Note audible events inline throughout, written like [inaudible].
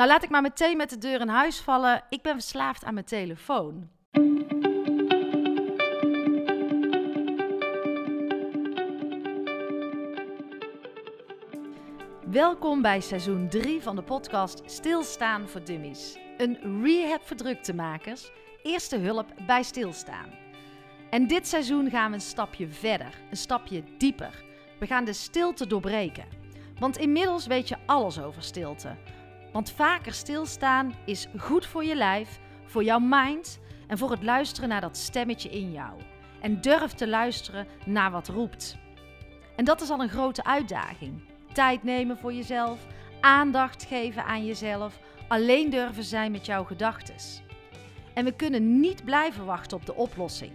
Nou, laat ik maar meteen met de deur in huis vallen. Ik ben verslaafd aan mijn telefoon. Welkom bij seizoen 3 van de podcast Stilstaan voor Dummies. Een rehab voor druktemakers, eerste hulp bij stilstaan. En dit seizoen gaan we een stapje verder, een stapje dieper. We gaan de stilte doorbreken. Want inmiddels weet je alles over stilte. Want vaker stilstaan is goed voor je lijf, voor jouw mind en voor het luisteren naar dat stemmetje in jou. En durf te luisteren naar wat roept. En dat is al een grote uitdaging. Tijd nemen voor jezelf, aandacht geven aan jezelf, alleen durven zijn met jouw gedachten. En we kunnen niet blijven wachten op de oplossing,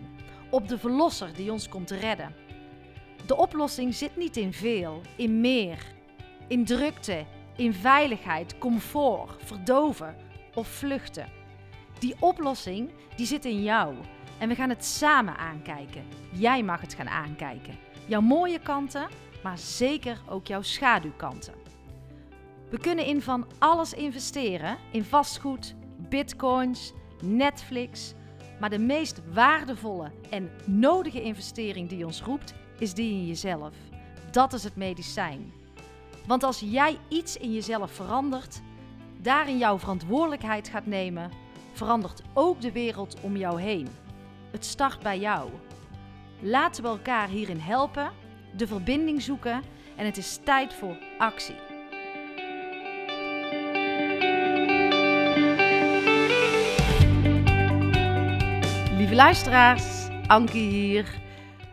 op de verlosser die ons komt redden. De oplossing zit niet in veel, in meer, in drukte, in veiligheid, comfort, verdoven of vluchten. Die oplossing die zit in jou en we gaan het samen aankijken. Jij mag het gaan aankijken. Jouw mooie kanten, maar zeker ook jouw schaduwkanten. We kunnen in van alles investeren: in vastgoed, bitcoins, Netflix. Maar de meest waardevolle en nodige investering die ons roept, is die in jezelf. Dat is het medicijn. Want als jij iets in jezelf verandert, daarin jouw verantwoordelijkheid gaat nemen, verandert ook de wereld om jou heen. Het start bij jou. Laten we elkaar hierin helpen, de verbinding zoeken en het is tijd voor actie. Lieve luisteraars, Ankie hier.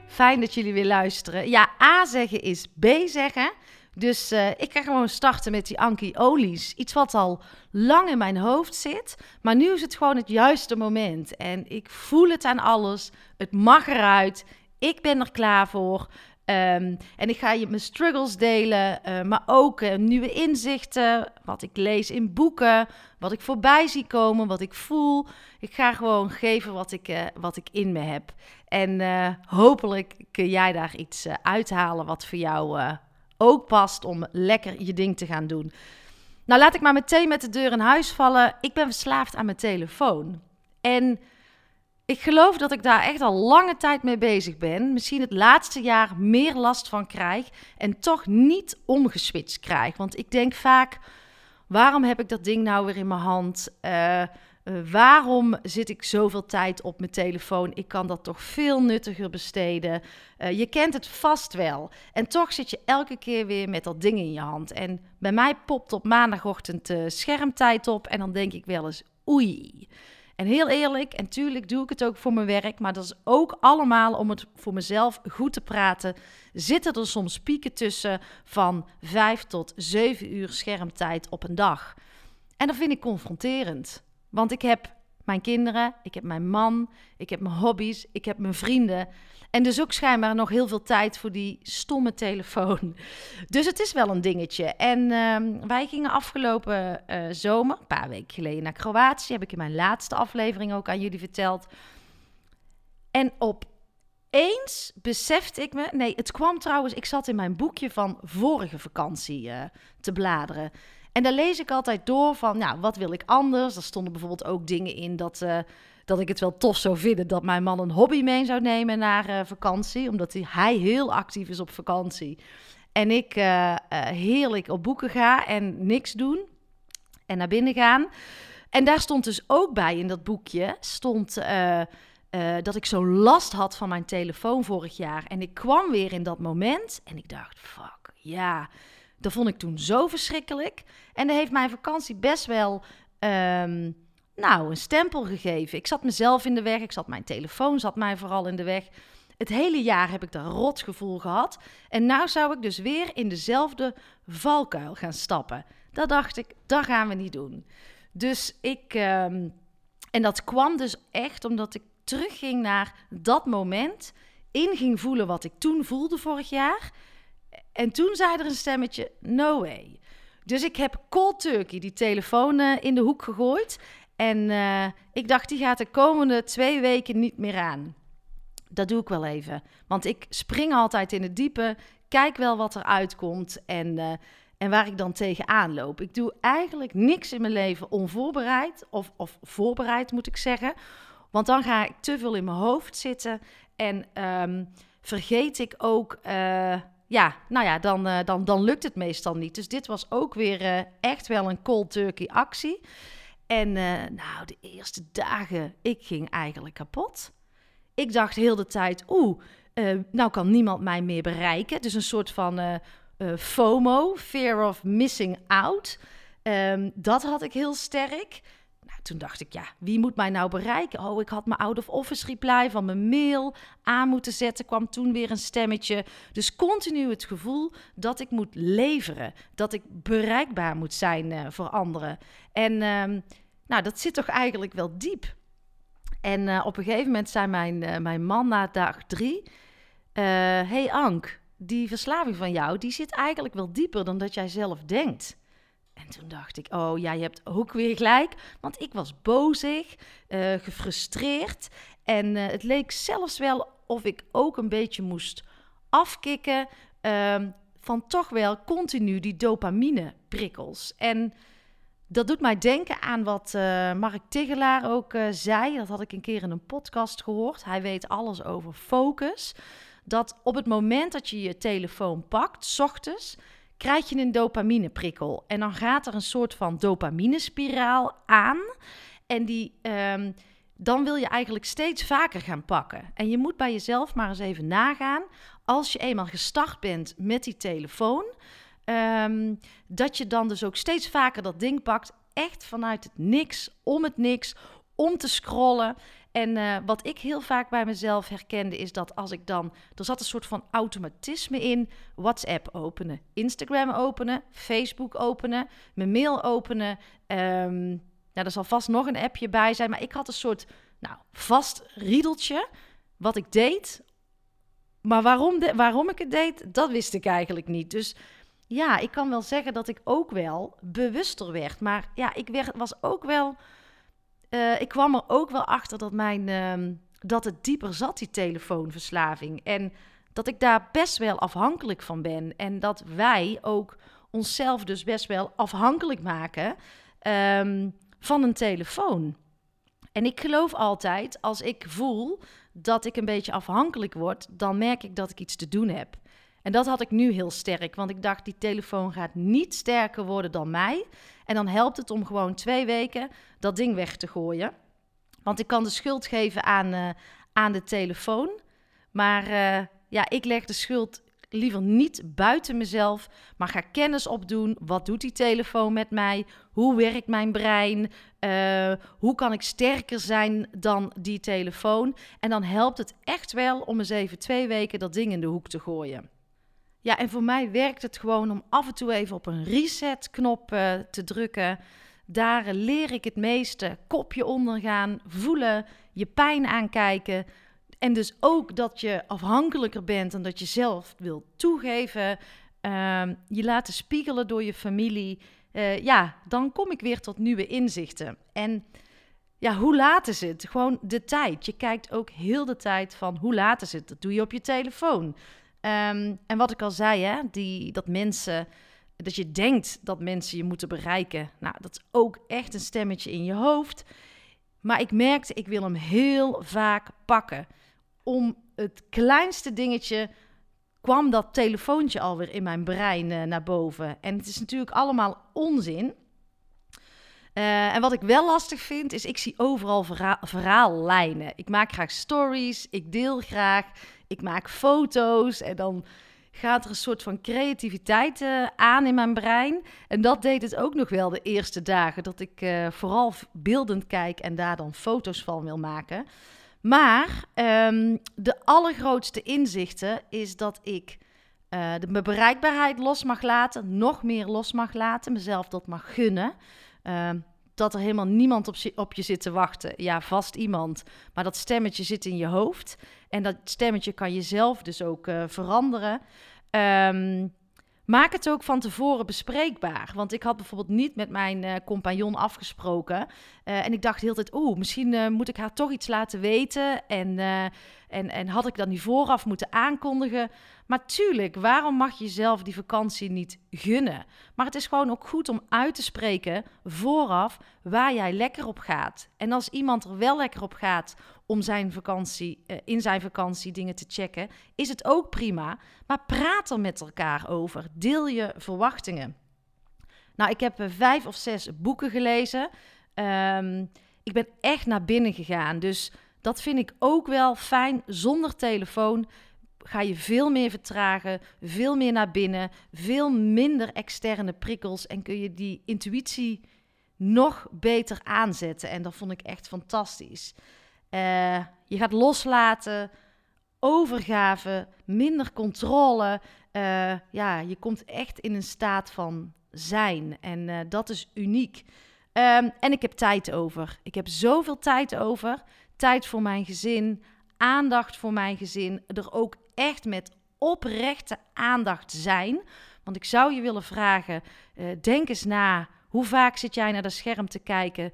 Fijn dat jullie weer luisteren. Ja, A zeggen is B zeggen. Dus uh, ik ga gewoon starten met die Anki olies. Iets wat al lang in mijn hoofd zit. Maar nu is het gewoon het juiste moment. En ik voel het aan alles. Het mag eruit. Ik ben er klaar voor. Um, en ik ga je mijn struggles delen, uh, maar ook uh, nieuwe inzichten, wat ik lees in boeken, wat ik voorbij zie komen, wat ik voel. Ik ga gewoon geven wat ik, wat ik in me heb. En hopelijk kun jij daar iets uithalen wat voor jou ook past om lekker je ding te gaan doen. Nou, laat ik maar meteen met de deur in huis vallen. Ik ben verslaafd aan mijn telefoon. En ik geloof dat ik daar echt al lange tijd mee bezig ben. Misschien het laatste jaar meer last van krijg en toch niet omgeswitcht krijg. Want ik denk vaak, waarom heb ik dat ding nou weer in mijn hand? Uh, uh, waarom zit ik zoveel tijd op mijn telefoon? Ik kan dat toch veel nuttiger besteden. Uh, je kent het vast wel. En toch zit je elke keer weer met dat ding in je hand. En bij mij popt op maandagochtend uh, schermtijd op. En dan denk ik wel eens, oei. En heel eerlijk, en tuurlijk doe ik het ook voor mijn werk, maar dat is ook allemaal om het voor mezelf goed te praten. Zitten er soms pieken tussen van 5 tot 7 uur schermtijd op een dag. En dat vind ik confronterend. Want ik heb mijn kinderen, ik heb mijn man, ik heb mijn hobby's, ik heb mijn vrienden. En dus ook schijnbaar nog heel veel tijd voor die stomme telefoon. [laughs] Dus het is wel een dingetje. En uh, wij gingen afgelopen uh, zomer, een paar weken geleden, naar Kroatië. Heb ik in mijn laatste aflevering ook aan jullie verteld. En opeens besefte ik me. Nee, het kwam trouwens. Ik zat in mijn boekje van vorige vakantie uh, te bladeren. En daar lees ik altijd door van, nou, wat wil ik anders? Er stonden bijvoorbeeld ook dingen in dat, uh, dat ik het wel tof zou vinden dat mijn man een hobby mee zou nemen naar uh, vakantie. Omdat hij, hij heel actief is op vakantie. En ik uh, heerlijk op boeken ga en niks doen. En naar binnen gaan. En daar stond dus ook bij in dat boekje, stond... dat ik zo last had van mijn telefoon vorig jaar. En ik kwam weer in dat moment en ik dacht: fuck, ja, dat vond ik toen zo verschrikkelijk. En dat heeft mijn vakantie best wel, um, nou, een stempel gegeven. Ik zat mezelf in de weg, ik zat mijn telefoon zat mij vooral in de weg. Het hele jaar heb ik dat rotgevoel gehad. En nou zou ik dus weer in dezelfde valkuil gaan stappen. Dat dacht ik, dat gaan we niet doen. Dus ik, um, en dat kwam dus echt omdat ik terugging naar dat moment, in ging voelen wat ik toen voelde vorig jaar. En toen zei er een stemmetje: No way. Dus ik heb cold turkey die telefoon uh, in de hoek gegooid. En uh, ik dacht, die gaat de komende twee weken niet meer aan. Dat doe ik wel even. Want ik spring altijd in het diepe, kijk wel wat er uitkomt. En, uh, en waar ik dan tegenaan loop. Ik doe eigenlijk niks in mijn leven onvoorbereid, of, of voorbereid moet ik zeggen. Want dan ga ik te veel in mijn hoofd zitten en ehm, vergeet ik ook, ja, nou ja, dan, uh, dan, dan lukt het meestal niet. Dus dit was ook weer uh, echt wel een cold turkey actie. En nou, de eerste dagen, ik ging eigenlijk kapot. Ik dacht heel de tijd, oeh, nou kan niemand mij meer bereiken. Dus een soort van FOMO, fear of missing out. Um, dat had ik heel sterk toen dacht ik, ja, wie moet mij nou bereiken? Oh, ik had mijn out-of-office reply van mijn mail aan moeten zetten. Kwam toen weer een stemmetje. Dus continu het gevoel dat ik moet leveren. Dat ik bereikbaar moet zijn uh, voor anderen. En uh, nou, dat zit toch eigenlijk wel diep. En uh, op een gegeven moment zei mijn, uh, mijn man na dag drie... hey Ank, die verslaving van jou, die zit eigenlijk wel dieper dan dat jij zelf denkt. En toen dacht ik, oh ja, je hebt ook weer gelijk. Want ik was bozig, uh, gefrustreerd. En uh, het leek zelfs wel of ik ook een beetje moest afkicken uh, van toch wel continu die dopamine prikkels. En dat doet mij denken aan wat uh, Mark Tigelaar ook zei. Dat had ik een keer in een podcast gehoord. Hij weet alles over focus. Dat op het moment dat je je telefoon pakt, s ochtends krijg je een dopamineprikkel. En dan gaat er een soort van dopaminespiraal aan. En die, um, dan wil je eigenlijk steeds vaker gaan pakken. En je moet bij jezelf maar eens even nagaan. Als je eenmaal gestart bent met die telefoon, um, dat je dan dus ook steeds vaker dat ding pakt. Echt vanuit het niks, om het niks, om te scrollen. En uh, wat ik heel vaak bij mezelf herkende, is dat als ik dan. Er zat een soort van automatisme in. WhatsApp openen, Instagram openen, Facebook openen, mijn mail openen. Um, nou, er zal vast nog een appje bij zijn. Maar ik had een soort nou, vast riedeltje. Wat ik deed. Maar waarom, de, waarom ik het deed, dat wist ik eigenlijk niet. Dus ja, ik kan wel zeggen dat ik ook wel bewuster werd. Maar ja, ik werd, was ook wel uh, ik kwam er ook wel achter dat, mijn, uh, dat het dieper zat, die telefoonverslaving. En dat ik daar best wel afhankelijk van ben. En dat wij ook onszelf dus best wel afhankelijk maken um, van een telefoon. En ik geloof altijd, als ik voel dat ik een beetje afhankelijk word, dan merk ik dat ik iets te doen heb. En dat had ik nu heel sterk, want ik dacht, die telefoon gaat niet sterker worden dan mij. En dan helpt het om gewoon twee weken dat ding weg te gooien. Want ik kan de schuld geven aan, uh, aan de telefoon. Maar uh, ja, ik leg de schuld liever niet buiten mezelf, maar ga kennis opdoen. Wat doet die telefoon met mij? Hoe werkt mijn brein? Uh, hoe kan ik sterker zijn dan die telefoon? En dan helpt het echt wel om eens even twee weken dat ding in de hoek te gooien. Ja, en voor mij werkt het gewoon om af en toe even op een reset-knop uh, te drukken. Daar leer ik het meeste. Kopje ondergaan, voelen, je pijn aankijken. En dus ook dat je afhankelijker bent en dat je zelf wilt toegeven. Uh, je laten spiegelen door je familie. Uh, ja, dan kom ik weer tot nieuwe inzichten. En ja, hoe laat is het? Gewoon de tijd. Je kijkt ook heel de tijd van hoe laat is het? Dat doe je op je telefoon. Um, en wat ik al zei, hè, die, dat mensen, dat je denkt dat mensen je moeten bereiken. Nou, dat is ook echt een stemmetje in je hoofd. Maar ik merkte, ik wil hem heel vaak pakken. Om het kleinste dingetje kwam dat telefoontje alweer in mijn brein uh, naar boven. En het is natuurlijk allemaal onzin. Uh, en wat ik wel lastig vind, is ik zie overal verha verhaallijnen. Ik maak graag stories, ik deel graag, ik maak foto's en dan gaat er een soort van creativiteit uh, aan in mijn brein. En dat deed het ook nog wel de eerste dagen, dat ik uh, vooral beeldend kijk en daar dan foto's van wil maken. Maar um, de allergrootste inzichten is dat ik uh, de, bereikbaarheid los mag laten, nog meer los mag laten, mezelf dat mag gunnen. Ehm, dat er helemaal niemand op, op, je zit te wachten. Ja, vast iemand. Maar dat stemmetje zit in je hoofd. En dat stemmetje kan je zelf dus ook uh, veranderen. Um, maak het ook van tevoren bespreekbaar. Want ik had bijvoorbeeld niet met mijn uh, compagnon afgesproken. Uh, en ik dacht heel tijd, oeh, misschien moet ik haar toch iets laten weten. En En, en had ik dat niet vooraf moeten aankondigen? Maar tuurlijk, waarom mag je jezelf die vakantie niet gunnen? Maar het is gewoon ook goed om uit te spreken vooraf waar jij lekker op gaat. En als iemand er wel lekker op gaat om zijn vakantie, uh, in zijn vakantie dingen te checken, is het ook prima. Maar praat er met elkaar over. Deel je verwachtingen. Nou, ik heb uh, vijf of zes boeken gelezen. Um, ik ben echt naar binnen gegaan. Dus dat vind ik ook wel fijn. Zonder telefoon ga je veel meer vertragen, veel meer naar binnen, veel minder externe prikkels en kun je die intuïtie nog beter aanzetten. En dat vond ik echt fantastisch. Uh, je gaat loslaten, overgave, minder controle. Uh, ja, je komt echt in een staat van zijn. En uh, dat is uniek. Um, en ik heb tijd over. Ik heb zoveel tijd over. Tijd voor mijn gezin, aandacht voor mijn gezin. Er ook echt met oprechte aandacht zijn. Want ik zou je willen vragen: uh, denk eens na. Hoe vaak zit jij naar dat scherm te kijken?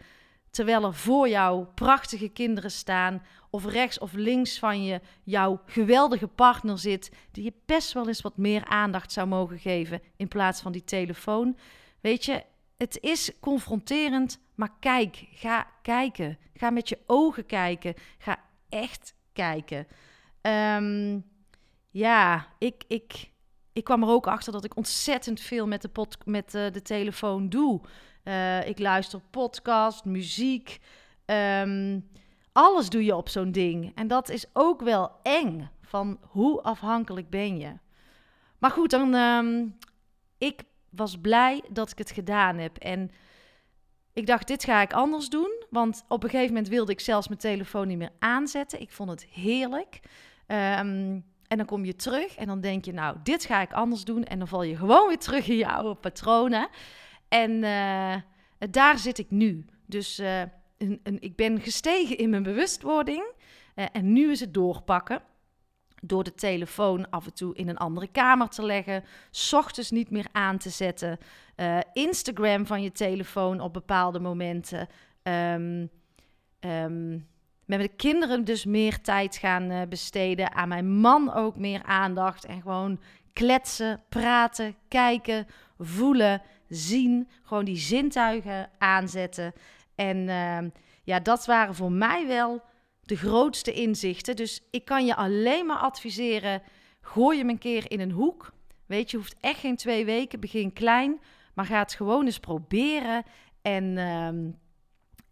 Terwijl er voor jou prachtige kinderen staan, of rechts of links van je jouw geweldige partner zit, die je best wel eens wat meer aandacht zou mogen geven in plaats van die telefoon. Weet je, het is confronterend, maar kijk, ga kijken. Ga met je ogen kijken. Ga echt kijken. Um, ja, ik, ik, ik kwam er ook achter dat ik ontzettend veel met de, met, uh, de telefoon doe. Uh, ik luister podcast, muziek. Um, alles doe je op zo'n ding. En dat is ook wel eng. Van hoe afhankelijk ben je? Maar goed, dan. Um, ik was blij dat ik het gedaan heb. En ik dacht, dit ga ik anders doen. Want op een gegeven moment wilde ik zelfs mijn telefoon niet meer aanzetten. Ik vond het heerlijk. Um, en dan kom je terug en dan denk je, nou, dit ga ik anders doen. En dan val je gewoon weer terug in je oude patronen. En uh, daar zit ik nu. Dus uh, een, een, ik ben gestegen in mijn bewustwording. Uh, en nu is het doorpakken door de telefoon af en toe in een andere kamer te leggen, s ochtends niet meer aan te zetten, uh, Instagram van je telefoon op bepaalde momenten. Um, um, met de kinderen dus meer tijd gaan uh, besteden, aan mijn man ook meer aandacht en gewoon kletsen, praten, kijken, voelen, zien, gewoon die zintuigen aanzetten. En uh, ja, dat waren voor mij wel de grootste inzichten. Dus ik kan je alleen maar adviseren: gooi hem een keer in een hoek. Weet je, hoeft echt geen twee weken. Begin klein, maar ga het gewoon eens proberen. En, uh,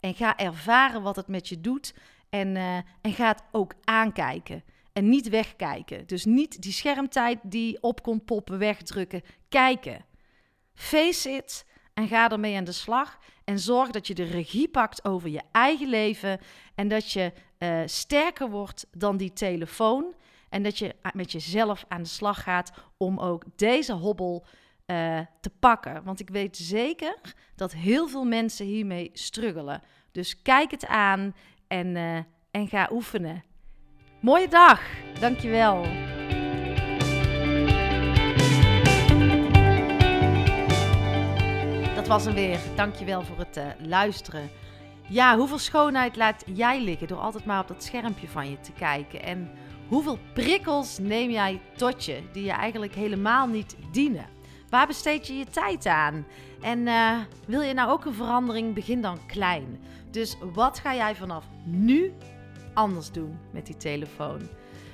en ga ervaren wat het met je doet. En, uh, en ga het ook aankijken. En niet wegkijken. Dus niet die schermtijd die op komt poppen, wegdrukken. Kijken. Face it en ga ermee aan de slag. En zorg dat je de regie pakt over je eigen leven. En dat je uh, sterker wordt dan die telefoon. En dat je met jezelf aan de slag gaat om ook deze hobbel uh, te pakken. Want ik weet zeker dat heel veel mensen hiermee struggelen. Dus kijk het aan en, uh, en ga oefenen. Mooie dag. Dankjewel. Dat was hem weer. Dankjewel voor het uh, luisteren. Ja, hoeveel schoonheid laat jij liggen door altijd maar op dat schermpje van je te kijken? En hoeveel prikkels neem jij tot je die je eigenlijk helemaal niet dienen? Waar besteed je je tijd aan? En uh, wil je nou ook een verandering? Begin dan klein. Dus wat ga jij vanaf nu anders doen met die telefoon?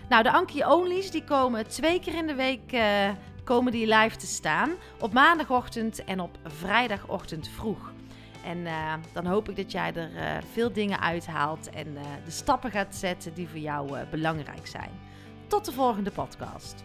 Nou, de Anki Onlys die komen twee keer in de week uh, komen die live te staan. Op maandagochtend en op vrijdagochtend vroeg. En uh, dan hoop ik dat jij er uh, veel dingen uithaalt en uh, de stappen gaat zetten die voor jou belangrijk zijn. Tot de volgende podcast.